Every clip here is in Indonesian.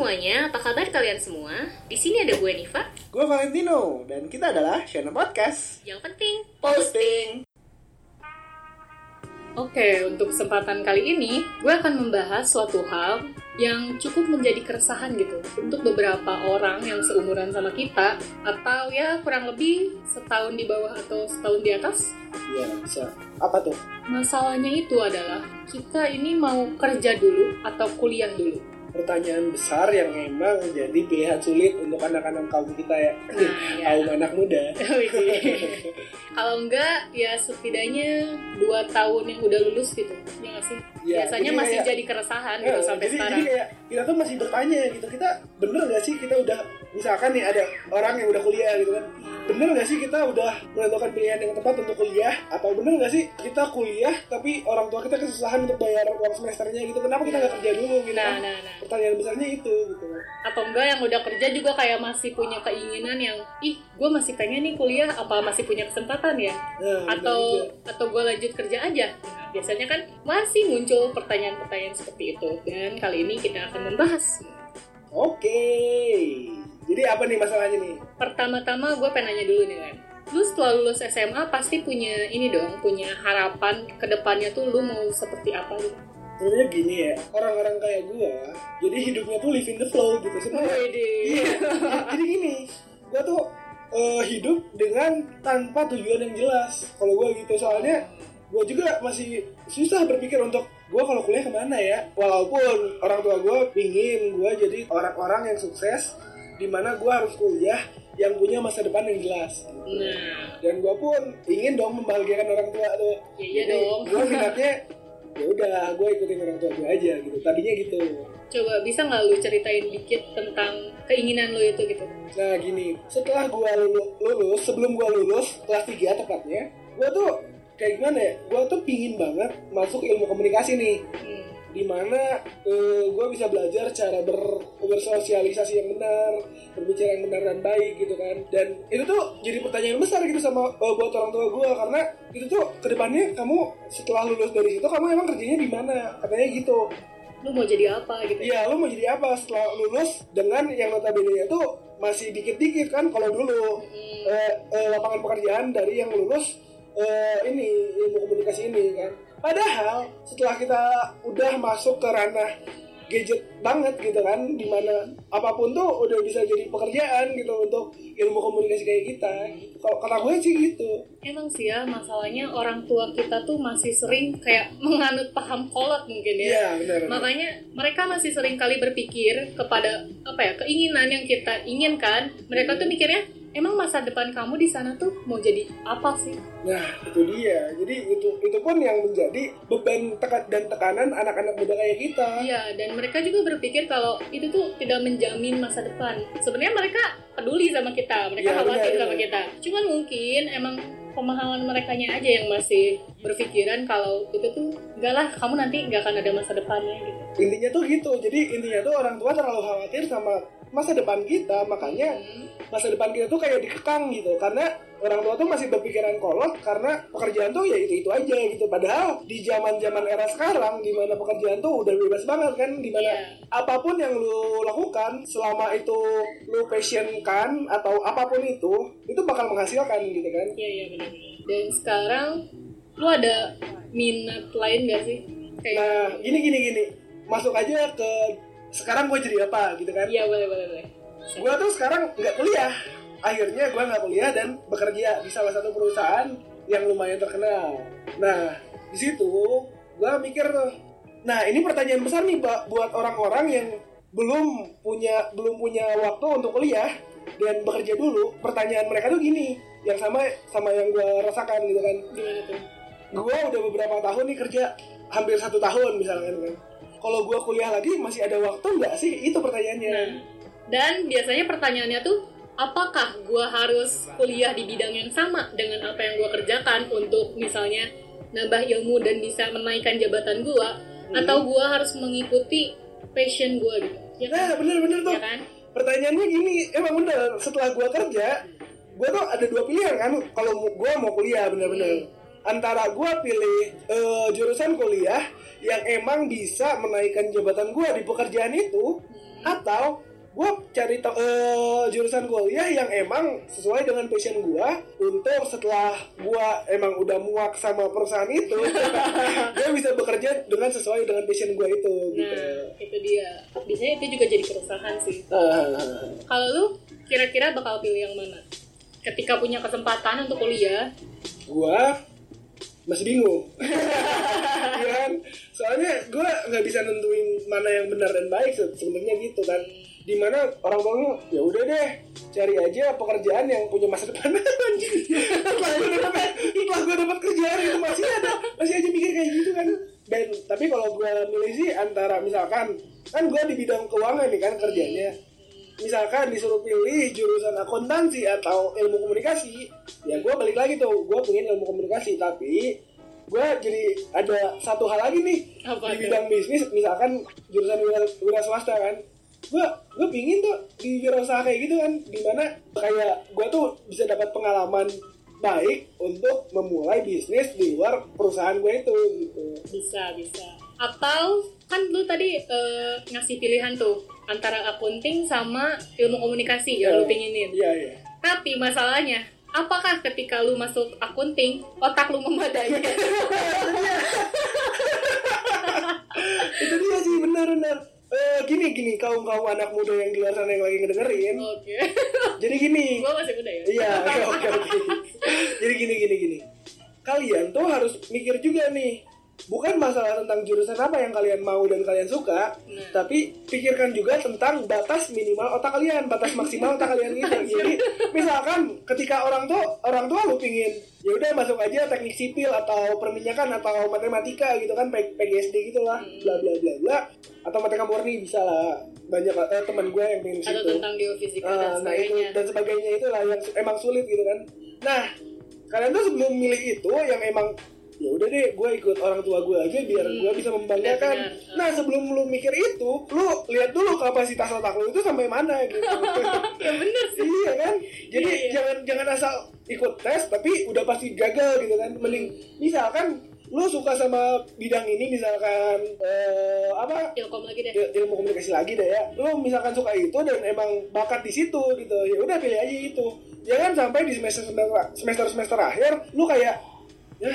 semuanya, apa kabar kalian semua? Di sini ada gue Niva. Gue Valentino dan kita adalah channel podcast Yang penting posting. Oke, untuk kesempatan kali ini, gue akan membahas suatu hal yang cukup menjadi keresahan gitu untuk beberapa orang yang seumuran sama kita atau ya kurang lebih setahun di bawah atau setahun di atas. Iya bisa. Apa tuh? Masalahnya itu adalah kita ini mau kerja dulu atau kuliah dulu. Pertanyaan besar yang emang jadi pilihan sulit untuk anak-anak kaum kita ya. Nah, ya. kaum anak muda. Kalau enggak, ya setidaknya dua tahun yang udah lulus gitu. Ya nggak sih? Ya, Biasanya masih kayak- jadi keresahan gitu Nah, sampai jadi, sekarang. jadi kayak kita tuh masih bertanya gitu kita bener gak sih kita udah misalkan nih ada orang yang udah kuliah gitu kan bener gak sih kita udah menentukan pilihan yang tepat untuk kuliah atau bener gak sih kita kuliah tapi orang tua kita kesusahan untuk bayar uang semesternya gitu kenapa kita nggak kerja dulu gitu Nah, kan nah, nah. Pertanyaan besarnya itu gitu atau enggak yang udah kerja juga kayak masih punya keinginan yang ih gue masih pengen nih kuliah apa masih punya kesempatan ya? Nah, atau atau gue lanjut kerja aja. Nah, biasanya kan masih muncul pertanyaan-pertanyaan seperti itu. Dan kali ini kita akan membahas. Oke. Jadi apa nih masalahnya nih? Pertama-tama gue pengen nanya dulu nih Lem lu setelah lulus SMA pasti punya ini dong punya harapan ke depannya tuh lu mau seperti apa gitu sebenarnya gini ya orang-orang kayak gua jadi hidupnya tuh live in the flow gitu sebenarnya Iya, jadi gini, gue tuh eh, hidup dengan tanpa tujuan yang jelas. Kalau gue gitu, soalnya gue juga masih susah berpikir untuk gue kalau kuliah ke mana ya. Walaupun orang tua gue pingin gue jadi orang-orang yang sukses, di mana gue harus kuliah yang punya masa depan yang jelas. nah Dan gue pun ingin dong membahagiakan orang tua tuh. Ya iya dong. Gue minatnya ya udah gue ikutin orang tua gue aja gitu. Tadinya gitu. coba bisa nggak lu ceritain dikit tentang keinginan lu itu gitu Nah gini, setelah lulu- lulus, sebelum gua lulus, kelas 3 tepatnya, gua tuh kayak gimana ya? Gua tuh pingin banget masuk ilmu komunikasi nih. Hmm. Di mana eh, gua bisa belajar cara ber, bersosialisasi yang benar, berbicara yang benar dan baik gitu kan. Dan itu tuh jadi pertanyaan besar gitu sama eh, buat orang tua gua karena itu tuh ke depannya kamu setelah lulus dari situ kamu emang kerjanya di mana? Katanya gitu. lu mau jadi apa gitu Iya, lu mau jadi apa setelah lulus dengan yang notabene itu masih dikit-dikit kan kalau dulu Hmm. eh, eh, lapangan pekerjaan dari yang lulus eh, ini ilmu komunikasi ini kan. Padahal setelah kita udah masuk ke ranah gadget banget gitu kan, di mana apa pun tuh udah bisa jadi pekerjaan gitu untuk ilmu komunikasi kayak kita. Kalau kata gue sih gitu. Emang sih ya masalahnya orang tua kita tuh masih sering kayak menganut paham kolot mungkin ya. Iya benar. Makanya mereka masih sering kali berpikir kepada apa ya keinginan yang kita inginkan. Mereka tuh mikirnya emang masa depan kamu di sana tuh mau jadi apa sih? Nah, itu dia. Jadi itu itu pun yang menjadi beban tekan dan tekanan anak-anak muda kayak kita. Iya dan mereka juga berpikir kalau itu tuh tidak menjamin masa depan. Sebenarnya mereka peduli sama kita, mereka Iya, khawatir benar, sama benar. kita. Cuman mungkin emang pemahaman mereka aja yang masih berpikiran kalau itu tuh enggak lah kamu nanti nggak akan ada masa depannya gitu. Intinya tuh gitu. Jadi intinya tuh orang tua terlalu khawatir sama masa depan kita, makanya masa depan kita tuh kayak dikekang gitu. Karena orang tua tuh masih berpikiran kolot karena pekerjaan tuh ya itu-itu aja gitu. Padahal di zaman-zaman era sekarang di mana pekerjaan tuh udah bebas banget kan, di mana Iya. apa pun yang lu lakukan selama itu lu passion kan atau apa pun itu, itu bakal menghasilkan gitu kan. Iya iya benar. Dan sekarang lu ada minat lain gak sih? Kayak Nah, gini gini gini. Masuk aja ke sekarang gue jadi apa gitu kan. iya boleh boleh boleh. Gue tuh sekarang nggak kuliah. Akhirnya gue nggak kuliah dan bekerja di salah satu perusahaan yang lumayan terkenal. Nah, di situ gue mikir tuh. Nah, ini pertanyaan besar nih buat orang-orang yang belum punya belum punya waktu untuk kuliah dan bekerja dulu. Pertanyaan mereka tuh gini, yang sama sama yang gue rasakan gitu kan Gimana tuh? gue udah beberapa tahun nih kerja hampir satu tahun misalkan kan kalau gue kuliah lagi masih ada waktu nggak sih itu pertanyaannya Nah, dan biasanya pertanyaannya tuh apakah gua harus kuliah di bidang yang sama dengan apa yang gua kerjakan untuk misalnya nambah ilmu dan bisa menaikkan jabatan gua Hmm. atau gua harus mengikuti passion gua gitu. Ya kan? nah bener-bener tuh Ya kan? pertanyaannya gini emang bener setelah gue kerja gue tuh ada dua pilihan kan kalau gue mau kuliah bener-bener antara gue pilih eh, jurusan kuliah yang emang bisa menaikkan jabatan gue di pekerjaan itu atau atau gue cari uh, jurusan kuliah yang emang sesuai dengan passion gue untuk setelah gue emang udah muak sama perusahaan itu gue bisa bekerja dengan sesuai dengan passion gue itu gitu. nah itu dia. Biasanya itu juga jadi keresahan sih. Uh. kalau lu kira-kira bakal pilih yang mana? Ketika punya kesempatan untuk kuliah. Gue masih bingung. Ya kan? Soalnya gue nggak bisa nentuin mana yang benar dan baik sebenarnya gitu kan. Di mana orang tuanya ya udah deh cari aja pekerjaan yang punya masa depan. Setelah gue dapat setelah gue dapat kerjaan itu masih ada. Masih aja mikir kayak gitu kan. Dan tapi kalau gue milih sih antara misalkan kan gue di bidang keuangan nih kan kerjanya misalkan disuruh pilih jurusan akuntansi atau ilmu komunikasi ya gue balik lagi tuh gue pengen ilmu komunikasi. Tapi gue jadi ada satu hal lagi nih Apa di bidang bisnis misalkan jurusan wira, wira swasta kan gue gue pingin tuh di wirausaha kayak gitu kan di mana kayak gue tuh bisa dapat pengalaman baik untuk memulai bisnis di luar perusahaan gue itu gitu. Bisa bisa. Atau kan lu tadi uh, ngasih pilihan tuh antara akunting sama ilmu komunikasi yeah. yang lu pinginin iya yeah, iya yeah. tapi masalahnya apakah ketika lu masuk akunting otak lu memadai itu dia sih benar benar Uh, gini gini kaum kaum anak muda yang di luar sana yang lagi ngedengerin. Oke. Okay. Jadi gini. Gua masih muda ya. Iya oke oke. Jadi gini gini gini. Kalian tuh harus mikir juga nih bukan masalah tentang jurusan apa yang kalian mau dan kalian suka, nah. tapi pikirkan juga tentang batas minimal otak kalian, batas maksimal otak kalian gitu. Jadi misalkan ketika orang tuh orang tua lu pingin ya udah masuk aja teknik sipil atau perminyakan atau matematika gitu kan PGSD gitu lah, hmm. bla bla bla bla atau matematika murni bisa lah banyak eh, teman gue yang pengen situ. Atau tentang geofisika uh, dan nah itu dan sebagainya itu lah yang emang sulit gitu kan. Nah kalian tuh sebelum milih itu yang emang ya udah deh gue ikut orang tua gue aja biar hmm. gue bisa membanggakan. nah sebelum lu mikir itu lu lihat dulu kapasitas otak lu itu sampai mana gitu. Ya bener sih. Iya kan? Jadi iya, iya. jangan jangan asal ikut tes tapi udah pasti gagal gitu kan. Mending misalkan lu suka sama bidang ini misalkan eh, apa? Ilkom lagi deh. Ilmu komunikasi lagi deh ya. Lu misalkan suka itu dan emang bakat di situ gitu ya udah pilih aja itu. Jangan sampai di semester semester semester akhir lu kayak ya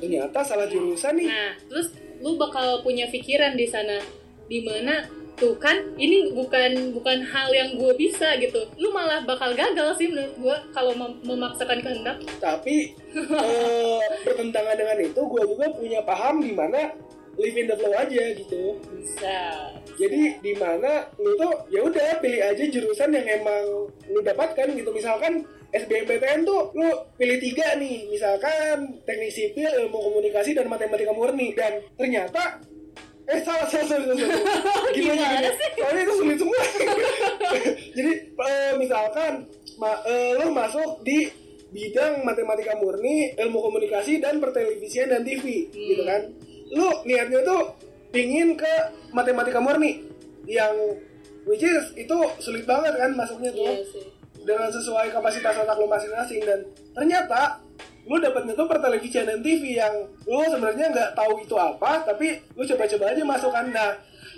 ternyata salah jurusan nih. Nah terus lu bakal punya pikiran di sana di mana tuh kan ini bukan bukan hal yang gue bisa gitu. Lu malah bakal gagal sih menurut gue kalau mem memaksakan kehendak. Tapi uh, bertentangan dengan itu gue juga punya paham di mana live in the flow aja gitu. Bisa. Jadi di mana lu tuh ya udah pilih aja jurusan yang emang lu dapatkan gitu. Misalkan SBMPTN tuh lu pilih tiga nih. Misalkan teknik sipil ilmu komunikasi dan matematika murni. Dan ternyata eh salah salah salah, salah. gimana, gimana sih? Soalnya itu sulit semua. Jadi uh, misalkan ma uh, lo masuk di bidang matematika murni ilmu komunikasi dan pertelevisian dan TV hmm. gitu kan. Lo niatnya tuh pingin ke matematika murni. Yang which is itu sulit banget kan masuknya tuh. Yeah, dengan sesuai kapasitas otak lu masing-masing dan ternyata lu dapatnya tuh pertelevisian dan TV yang lu sebenarnya nggak tahu itu apa tapi lu coba-coba aja masukkan. Nah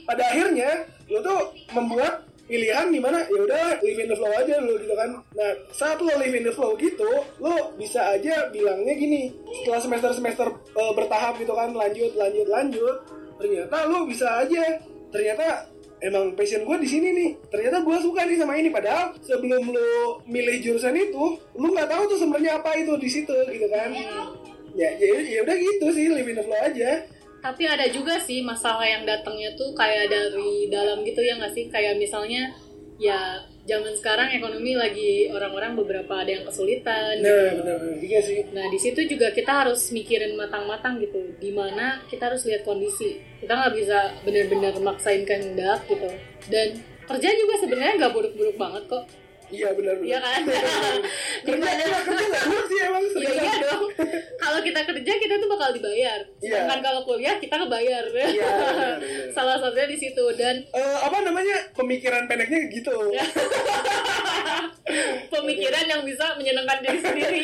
pada akhirnya lu tuh membuat pilihan di mana ya udah live in the flow aja lu gitu kan. Nah saat lu live in the flow gitu lu bisa aja bilangnya gini setelah semester semester uh, bertahap gitu kan lanjut lanjut lanjut ternyata lu bisa aja. Ternyata emang passion gue di sini nih. Ternyata gue suka nih sama ini. Padahal sebelum lo milih jurusan itu lo nggak tahu tuh sebenarnya apa itu di situ gitu kan? Ya ya ya udah gitu sih live in the flow aja. Tapi ada juga sih masalah yang datangnya tuh kayak dari dalam gitu ya nggak sih? Kayak misalnya ya zaman sekarang ekonomi lagi orang-orang beberapa ada yang kesulitan. Nah, gitu. benar benar iya sih. Nah, di situ juga kita harus mikirin matang-matang gitu. Di mana kita harus lihat kondisi. Kita nggak bisa benar-benar maksain kehendak gitu. Dan kerja juga sebenarnya nggak buruk-buruk banget kok. Iya benar. Iya kan. kerja kerja nggak sih emang. Iya, iya dong. kalau kita kerja kita tuh bakal dibayar. Iya. Sedangkan kalau kuliah kita kebayar. Iya. Salah satunya di situ dan uh, apa namanya pemikiran pendeknya gitu. pemikiran yang bisa menyenangkan diri sendiri.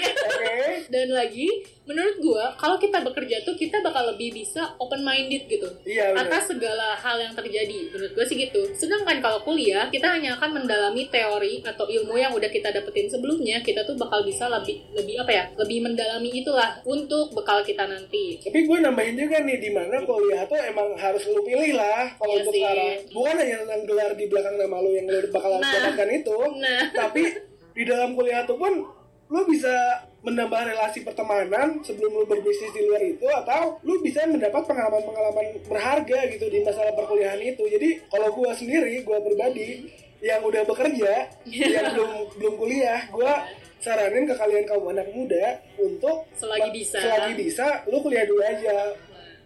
Dan lagi menurut gua kalau kita bekerja tuh kita bakal lebih bisa open minded gitu. Iya atas segala hal yang terjadi. Menurut gue sih gitu. Sedangkan kalau kuliah kita hanya akan mendalami teori atau ilmu yang udah kita dapetin sebelumnya. Kita tuh bakal bisa lebih lebih apa ya? Lebih mendalami itulah untuk bekal kita nanti. Tapi gue nambahin juga nih di mana kuliah tuh emang harus lu pilih lah kalau Iya untuk sih. sekarang. Bukan hanya tentang gelar di belakang nama lu yang lu bakal Nah. dapatkan itu, nah tapi di dalam kuliah tuh pun lu bisa menambah relasi pertemanan sebelum lu berbisnis di luar itu atau lu bisa mendapat pengalaman-pengalaman berharga gitu di masalah perkuliahan itu. Jadi kalau gua sendiri, gua pribadi yang udah bekerja, yang belum belum kuliah, gua saranin ke kalian kaum anak muda untuk Selagi bisa. selagi bisa lu kuliah dulu aja.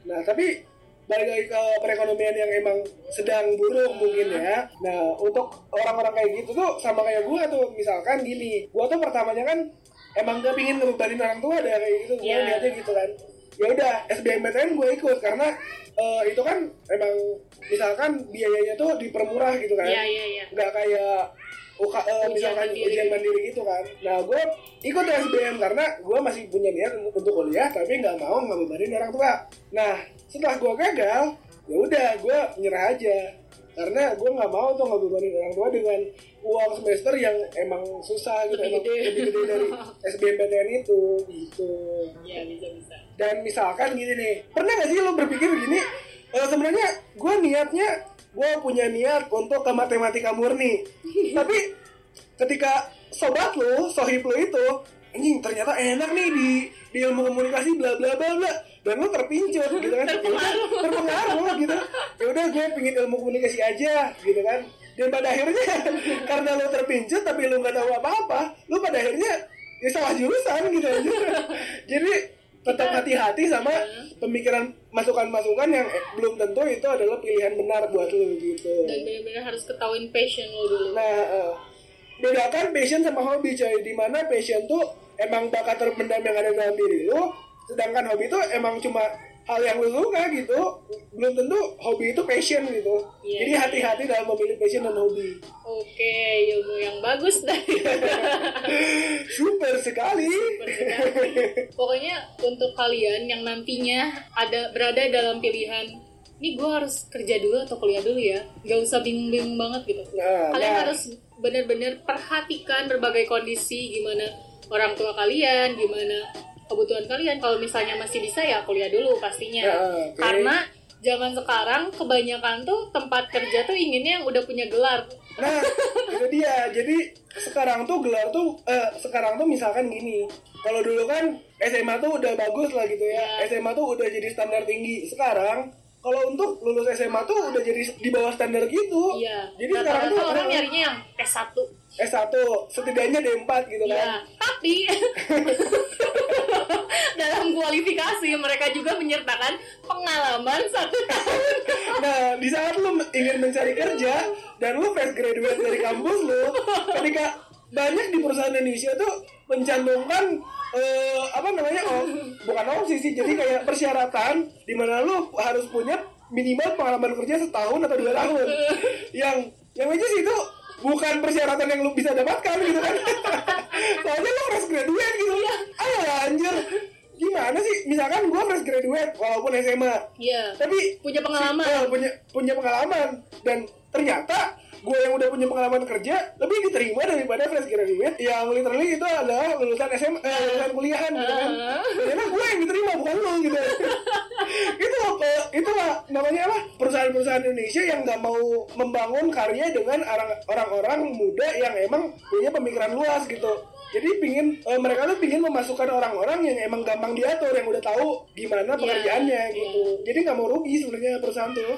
Nah, tapi balik lagi ke perekonomian yang emang sedang buruk mungkin ya. Nah, untuk orang-orang kayak gitu tuh sama kayak gua tuh, misalkan gini, gua tuh pertamanya kan emang gak pingin ngebebanin orang tua ada kayak gitu, gua Iya. niatnya gitu kan. Ya udah, SBMPTN gue ikut karena eh, itu kan emang misalkan biayanya tuh dipermurah gitu kan. iya iya iya Nggak kayak UK, eh, Ujian misalkan mandiri. ujian mandiri gitu kan. Nah, gue ikut SBM karena gue masih punya niat untuk kuliah, tapi nggak mau ngebebanin orang tua. Nah, setelah gue gagal, ya udah gue nyerah aja. Karena gue nggak mau tuh ngebebanin orang tua dengan uang semester yang emang susah gitu, Lebih gede. lebih gede dari SBMPTN itu, gitu. iya bisa bisa Dan misalkan gini nih, pernah gak sih lo berpikir gini, eh, sebenarnya gue niatnya, gue punya niat untuk ke matematika murni. Tapi ketika sobat lo, sohib lo itu, anjing ternyata enak nih di di ilmu komunikasi bla bla bla bla. Dan lo terpincut gitu kan. Ya udah, terpengaruh gitu. Ya udah gue pingin ilmu komunikasi aja gitu kan. Dan pada akhirnya karena lo terpincut tapi lo nggak tahu apa apa lo pada akhirnya ya salah jurusan gitu aja. Jadi tetap hati-hati sama pemikiran masukan-masukan yang eh, belum tentu itu adalah pilihan benar buat lo gitu. Dan benar-benar harus ketahuin passion lo dulu. Nah, eh, bedakan passion sama hobi coy. Di mana passion tuh emang bakat terpendam yang ada dalam diri lu, sedangkan hobi itu emang cuma hal yang lu suka gitu. Belum tentu hobi itu passion gitu. Iya, Jadi iya. hati-hati dalam memilih passion dan hobi. oke ilmu yang bagus dari Super sekali. Pokoknya untuk kalian yang nantinya ada berada dalam pilihan ini gue harus kerja dulu atau kuliah dulu ya Gak usah bingung-bingung banget gitu Nah, Kalian nah. harus benar-benar perhatikan berbagai kondisi Gimana orang tua kalian, gimana kebutuhan kalian Kalau misalnya masih bisa ya kuliah dulu pastinya Nah, oke. Karena zaman sekarang kebanyakan tuh tempat kerja tuh inginnya yang udah punya gelar Nah, itu dia. Jadi sekarang tuh gelar tuh eh, sekarang tuh misalkan gini. Kalau dulu kan SMA tuh udah bagus lah gitu ya. Iya. SMA tuh udah jadi standar tinggi. Sekarang kalau untuk lulus SMA tuh udah jadi di bawah standar gitu. Iya Jadi sekarang Rata-rata tuh orang nyarinya yang S1 S1 setidaknya D4 gitu Iya, kan. tapi dalam kualifikasi mereka juga menyertakan pengalaman satu tahun. Nah, di saat lu ingin mencari kerja dan lu fresh graduate dari kampus lu, ketika banyak di perusahaan Indonesia tuh mencantumkan eh, apa namanya oh bukan opsi sih jadi kayak persyaratan di mana lu harus punya minimal pengalaman kerja setahun atau dua tahun. Yang yang aja sih itu bukan persyaratan yang lu bisa dapatkan gitu kan. Soalnya lu fresh graduate gitu. Ayo lah anjir. Gimana sih? Misalkan gua fresh graduate walaupun SMA Iya. tapi Punya pengalaman. Eh, punya punya pengalaman. Dan ternyata gue yang udah punya pengalaman kerja lebih diterima daripada fresh graduate yang literally itu adalah lulusan SMA eh, lulusan kuliahan gitu kan. Ternyata gue yang diterima bukan lo gitu. Itu eh, itulah namanya apa? Perusahaan-perusahaan Indonesia yang nggak mau membangun karya dengan orang- orang-orang muda yang emang punya pemikiran luas gitu. Jadi pingin eh, mereka tuh pingin memasukkan orang-orang yang emang gampang diatur yang udah tahu gimana pekerjaannya iya. gitu. Jadi nggak mau rugi sebenarnya perusahaan tuh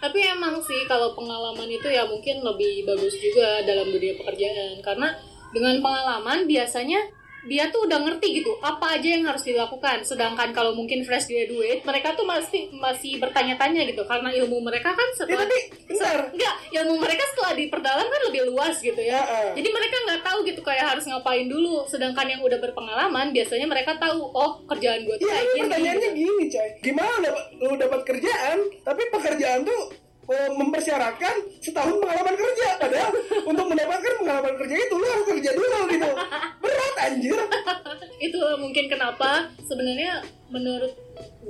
Tapi emang sih kalau pengalaman itu ya mungkin lebih bagus juga dalam dunia pekerjaan. Karena dengan pengalaman biasanya dia tuh udah ngerti gitu apa aja yang harus dilakukan. Sedangkan kalau mungkin fresh graduate mereka tuh masih masih bertanya-tanya gitu karena ilmu mereka kan ya setelah tapi bentar enggak ilmu mereka setelah diperdalam kan lebih luas gitu ya Heeh. jadi mereka nggak tahu gitu kayak harus ngapain dulu sedangkan yang udah berpengalaman biasanya mereka tahu oh kerjaan gue tuh Iya, kayak tapi gini pertanyaannya gitu. gini, coy. Gimana lu dapat kerjaan, tapi pekerjaan tuh mempersyaratkan setahun pengalaman kerja, padahal untuk mendapatkan pengalaman kerja itu lu harus kerja dulu gitu. Berat anjir. Itu mungkin kenapa sebenarnya menurut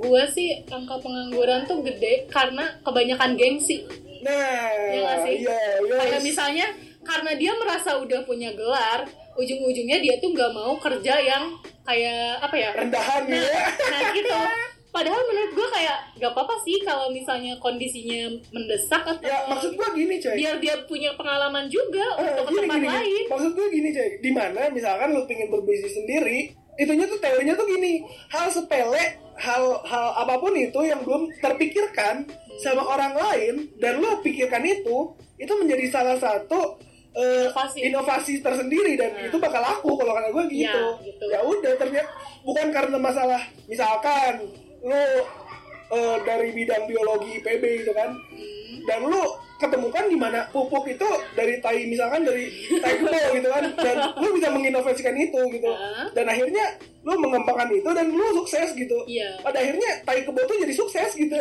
gue sih angka pengangguran tuh gede karena kebanyakan gengsi. Nah ya sih? iya iya. Kayak misalnya karena dia merasa udah punya gelar ujung-ujungnya dia tuh nggak mau kerja yang kayak apa ya? Rendahan nah, ya. nah gitu padahal menurut gue kayak gak apa-apa sih kalau misalnya kondisinya mendesak atau ya maksud gua gini coy biar dia punya pengalaman juga Eh, untuk ke gini, tempat gini, lain gini. Maksud gue gini coy, di mana misalkan lu pengen berbisnis sendiri, itunya tuh teorinya tuh gini, hal sepele, hal hal apa pun itu yang belum terpikirkan sama orang lain dan lu pikirkan itu, itu menjadi salah satu eh, Inovasi. inovasi tersendiri dan Nah. itu bakal laku kalau kata gue gitu. Ya, gitu. Ya udah ternyata bukan karena masalah misalkan lu eh, dari bidang biologi IPB gitu kan Hmm. dan lu ketemukan di mana pupuk itu dari tai misalkan dari tai kebo gitu kan. Dan lu bisa menginovasikan itu gitu. Ah. dan akhirnya lu mengembangkan itu dan lu sukses gitu. Iya. pada akhirnya tai kebo tuh jadi sukses gitu.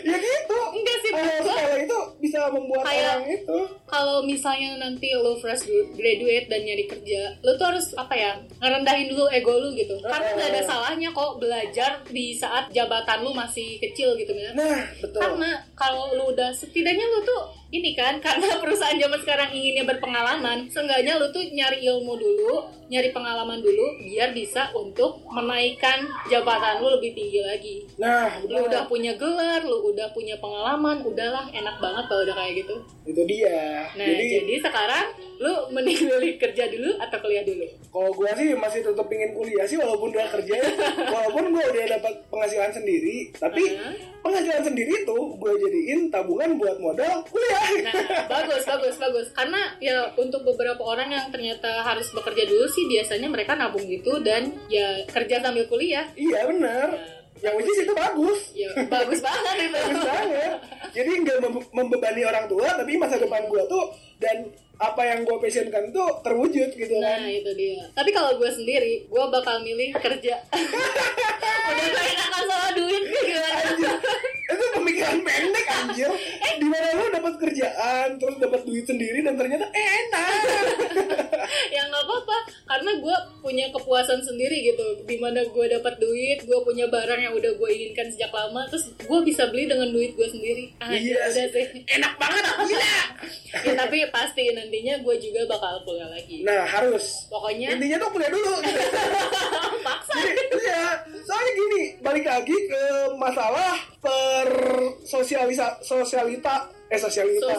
Ya gitu. Enggak sih gue sepele itu bisa membuat Kayak- orang itu. kalau misalnya nanti lo fresh graduate dan nyari kerja, lo tuh harus apa ya ngerendahin dulu ego lu gitu. Karena nggak ada salahnya kok belajar di saat jabatan lu masih kecil gitu ya. nah betul. Karena kalau lu udah setidaknya lu tuh ini kan karena perusahaan zaman sekarang inginnya berpengalaman, seenggaknya lu tuh nyari ilmu dulu, nyari pengalaman dulu biar bisa untuk menaikkan jabatan lu lebih tinggi lagi. nah Lu betul udah punya gelar, lu udah punya pengalaman, udahlah enak banget kalau udah kayak gitu. itu dia Nah, jadi, jadi, sekarang lu mending milih kerja dulu atau kuliah dulu? kalau gua sih masih tetap pingin kuliah sih walaupun udah kerja walaupun gua udah dapat penghasilan sendiri tapi Aha. penghasilan sendiri itu gue jadiin tabungan buat modal kuliah Nah, bagus, bagus, bagus. Karena ya untuk beberapa orang yang ternyata harus bekerja dulu sih biasanya mereka nabung gitu dan ya kerja sambil kuliah. iya bener yang which is itu bagus Ya bagus banget itu. bagus banget jadi nggak mem- membebani orang tua tapi masa depan gue tuh dan apa yang gue passionkan tuh terwujud gitu Nah kan itu dia. Tapi kalau gue sendiri, gue bakal milih kerja. Udah gak enakan sama duit gimana? Itu pemikiran pendek anjir. Di mana lu dapat kerjaan terus dapat duit sendiri dan ternyata eh, enak. Ya nggak apa-apa. Karena gue punya kepuasan sendiri gitu. Di mana gue dapat duit gue punya barang yang udah gue inginkan sejak lama terus gue bisa beli dengan duit gue sendiri. Ah, Iya udah sih. enak banget aku gila. Ya tapi pasti nantinya gue juga bakal kuliah lagi. Nah harus. Pokoknya intinya tuh kuliah dulu gitu. paksa Jadi, iya. Soalnya gini balik lagi ke masalah per sosialisa sosialita eh sosialita.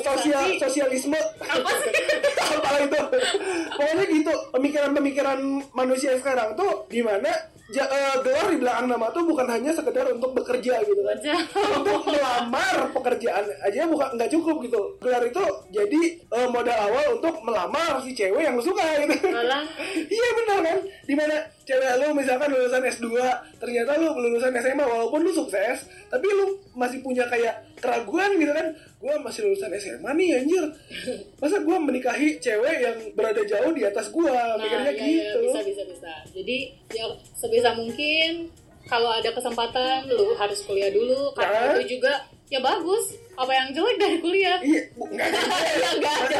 Sosial sosialisme. Apa sih? apa itu? Pokoknya gitu pemikiran-pemikiran manusia sekarang tuh di mana ja, eh, gelar di belakang nama tuh bukan hanya sekedar untuk bekerja gitu kan. Untuk melamar pekerjaan aja bukan nggak cukup gitu. Gelar itu jadi eh, modal awal untuk melamar si cewek yang lu suka gitu. Iya benar kan? Di mana cewek lu misalkan lulusan S2 ternyata lu lulusan SMA walaupun lu sukses tapi lu masih punya kayak keraguan gitu kan gue masih lulusan SMA nih anjir. Masa gue menikahi cewek yang berada jauh di atas gue nah mikirnya ya, ya, gitu. bisa bisa bisa. Jadi ya sebisa mungkin kalau ada kesempatan lu harus kuliah dulu. Karena Nah. itu juga ya bagus. Apa yang jelek dari kuliah? Iya nggak ada. Enggak ada.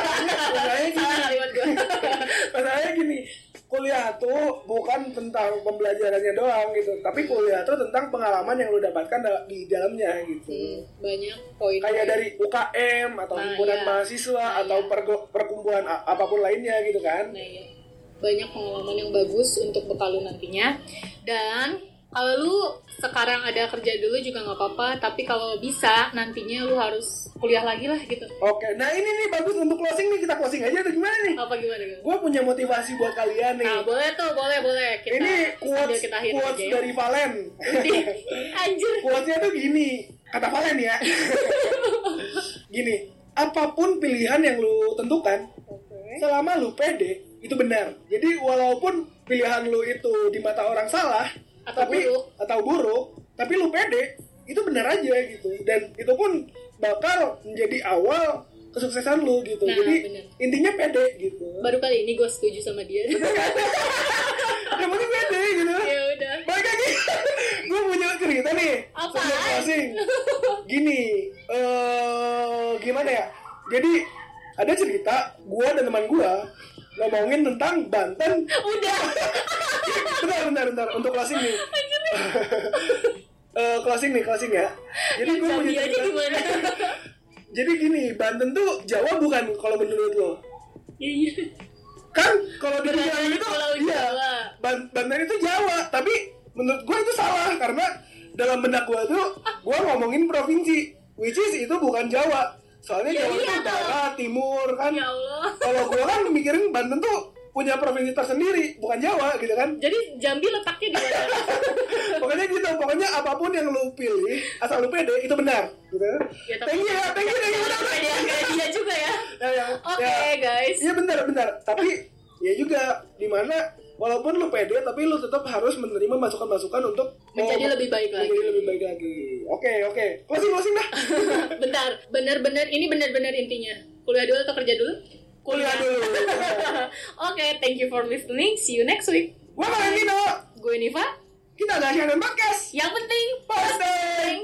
Masalahnya gini. masalahnya gini kuliah tuh bukan tentang pembelajarannya doang gitu tapi kuliah tuh tentang pengalaman yang lu dapatkan da- di dalamnya gitu Hmm, banyak poin kayak dari UKM atau Nah, himpunan iya. mahasiswa Nah, atau iya. perkumpulan apa pun lainnya gitu kan nah, iya. banyak pengalaman yang bagus untuk bekal lu nantinya dan kalau lu sekarang ada kerja dulu juga nggak apa-apa tapi kalau bisa nantinya lu harus kuliah lagi lah gitu. Oke nah ini nih bagus untuk closing nih. Kita closing aja atau gimana nih? Apa gimana gitu gue punya motivasi buat kalian nih. Nah boleh tuh boleh boleh. Kita ini quotes kita quotes aja ya. dari Valen. Anjir. Quotesnya tuh gini. Kata Valen ya. Gini apa pun pilihan yang lu tentukan selama lu pede itu benar. Jadi walaupun pilihan lu itu di mata orang salah Atau tapi buruk. atau buruk tapi lu pede. Itu benar aja gitu. Dan itu pun bakal menjadi awal kesuksesan lu gitu. Nah, jadi benar. intinya pede gitu. Baru kali ini gue setuju sama dia. Yang penting pede gitu. Ya udah. Balik lagi. Gue punya cerita nih. Sebelum closing. Gini eh gimana ya? Jadi ada cerita gue dan teman gue ngomongin tentang Banten. Udah. bentar, bentar, bentar. Untuk closing nih. uh, closing nih, closing ya. Jadi gue aja cerita. gimana? Jadi gini, Banten tuh Jawa bukan kalau menurut lo? Iya iya. Kan kalau di Jawa itu iya, Banten itu Jawa, tapi menurut gue itu salah karena dalam benak gue tuh gue ngomongin provinsi, which is itu bukan Jawa. Soalnya Ya Jawa iya itu barat, timur kan. Ya Allah. Kalau gue kan mikirin Banten tuh punya provinsi tersendiri, bukan Jawa gitu kan. Jadi Jambi letaknya di mana? pokoknya gitu, pokoknya apa pun yang lu pilih, asal lu pede itu benar, gitu. Ya, tapi- thank you ya, thank you, thank you, dia juga ya. Ya, ya, Oke ya. guys. Iya benar benar. Tapi ya juga di mana walaupun lu pede tapi lu tetap harus menerima masukan-masukan untuk Menjadi mau- lebih baik lagi. Menjadi lebih baik lagi. Oke oke. Closing closing dah. Bentar, bener-bener ini bener-bener intinya. Kuliah dulu atau kerja dulu? Kuliah dulu. Oke, thank you for listening. See you next week. Gua Valentino. Gue Niva. Kita ada Shannon Podcast. Yang penting Posting.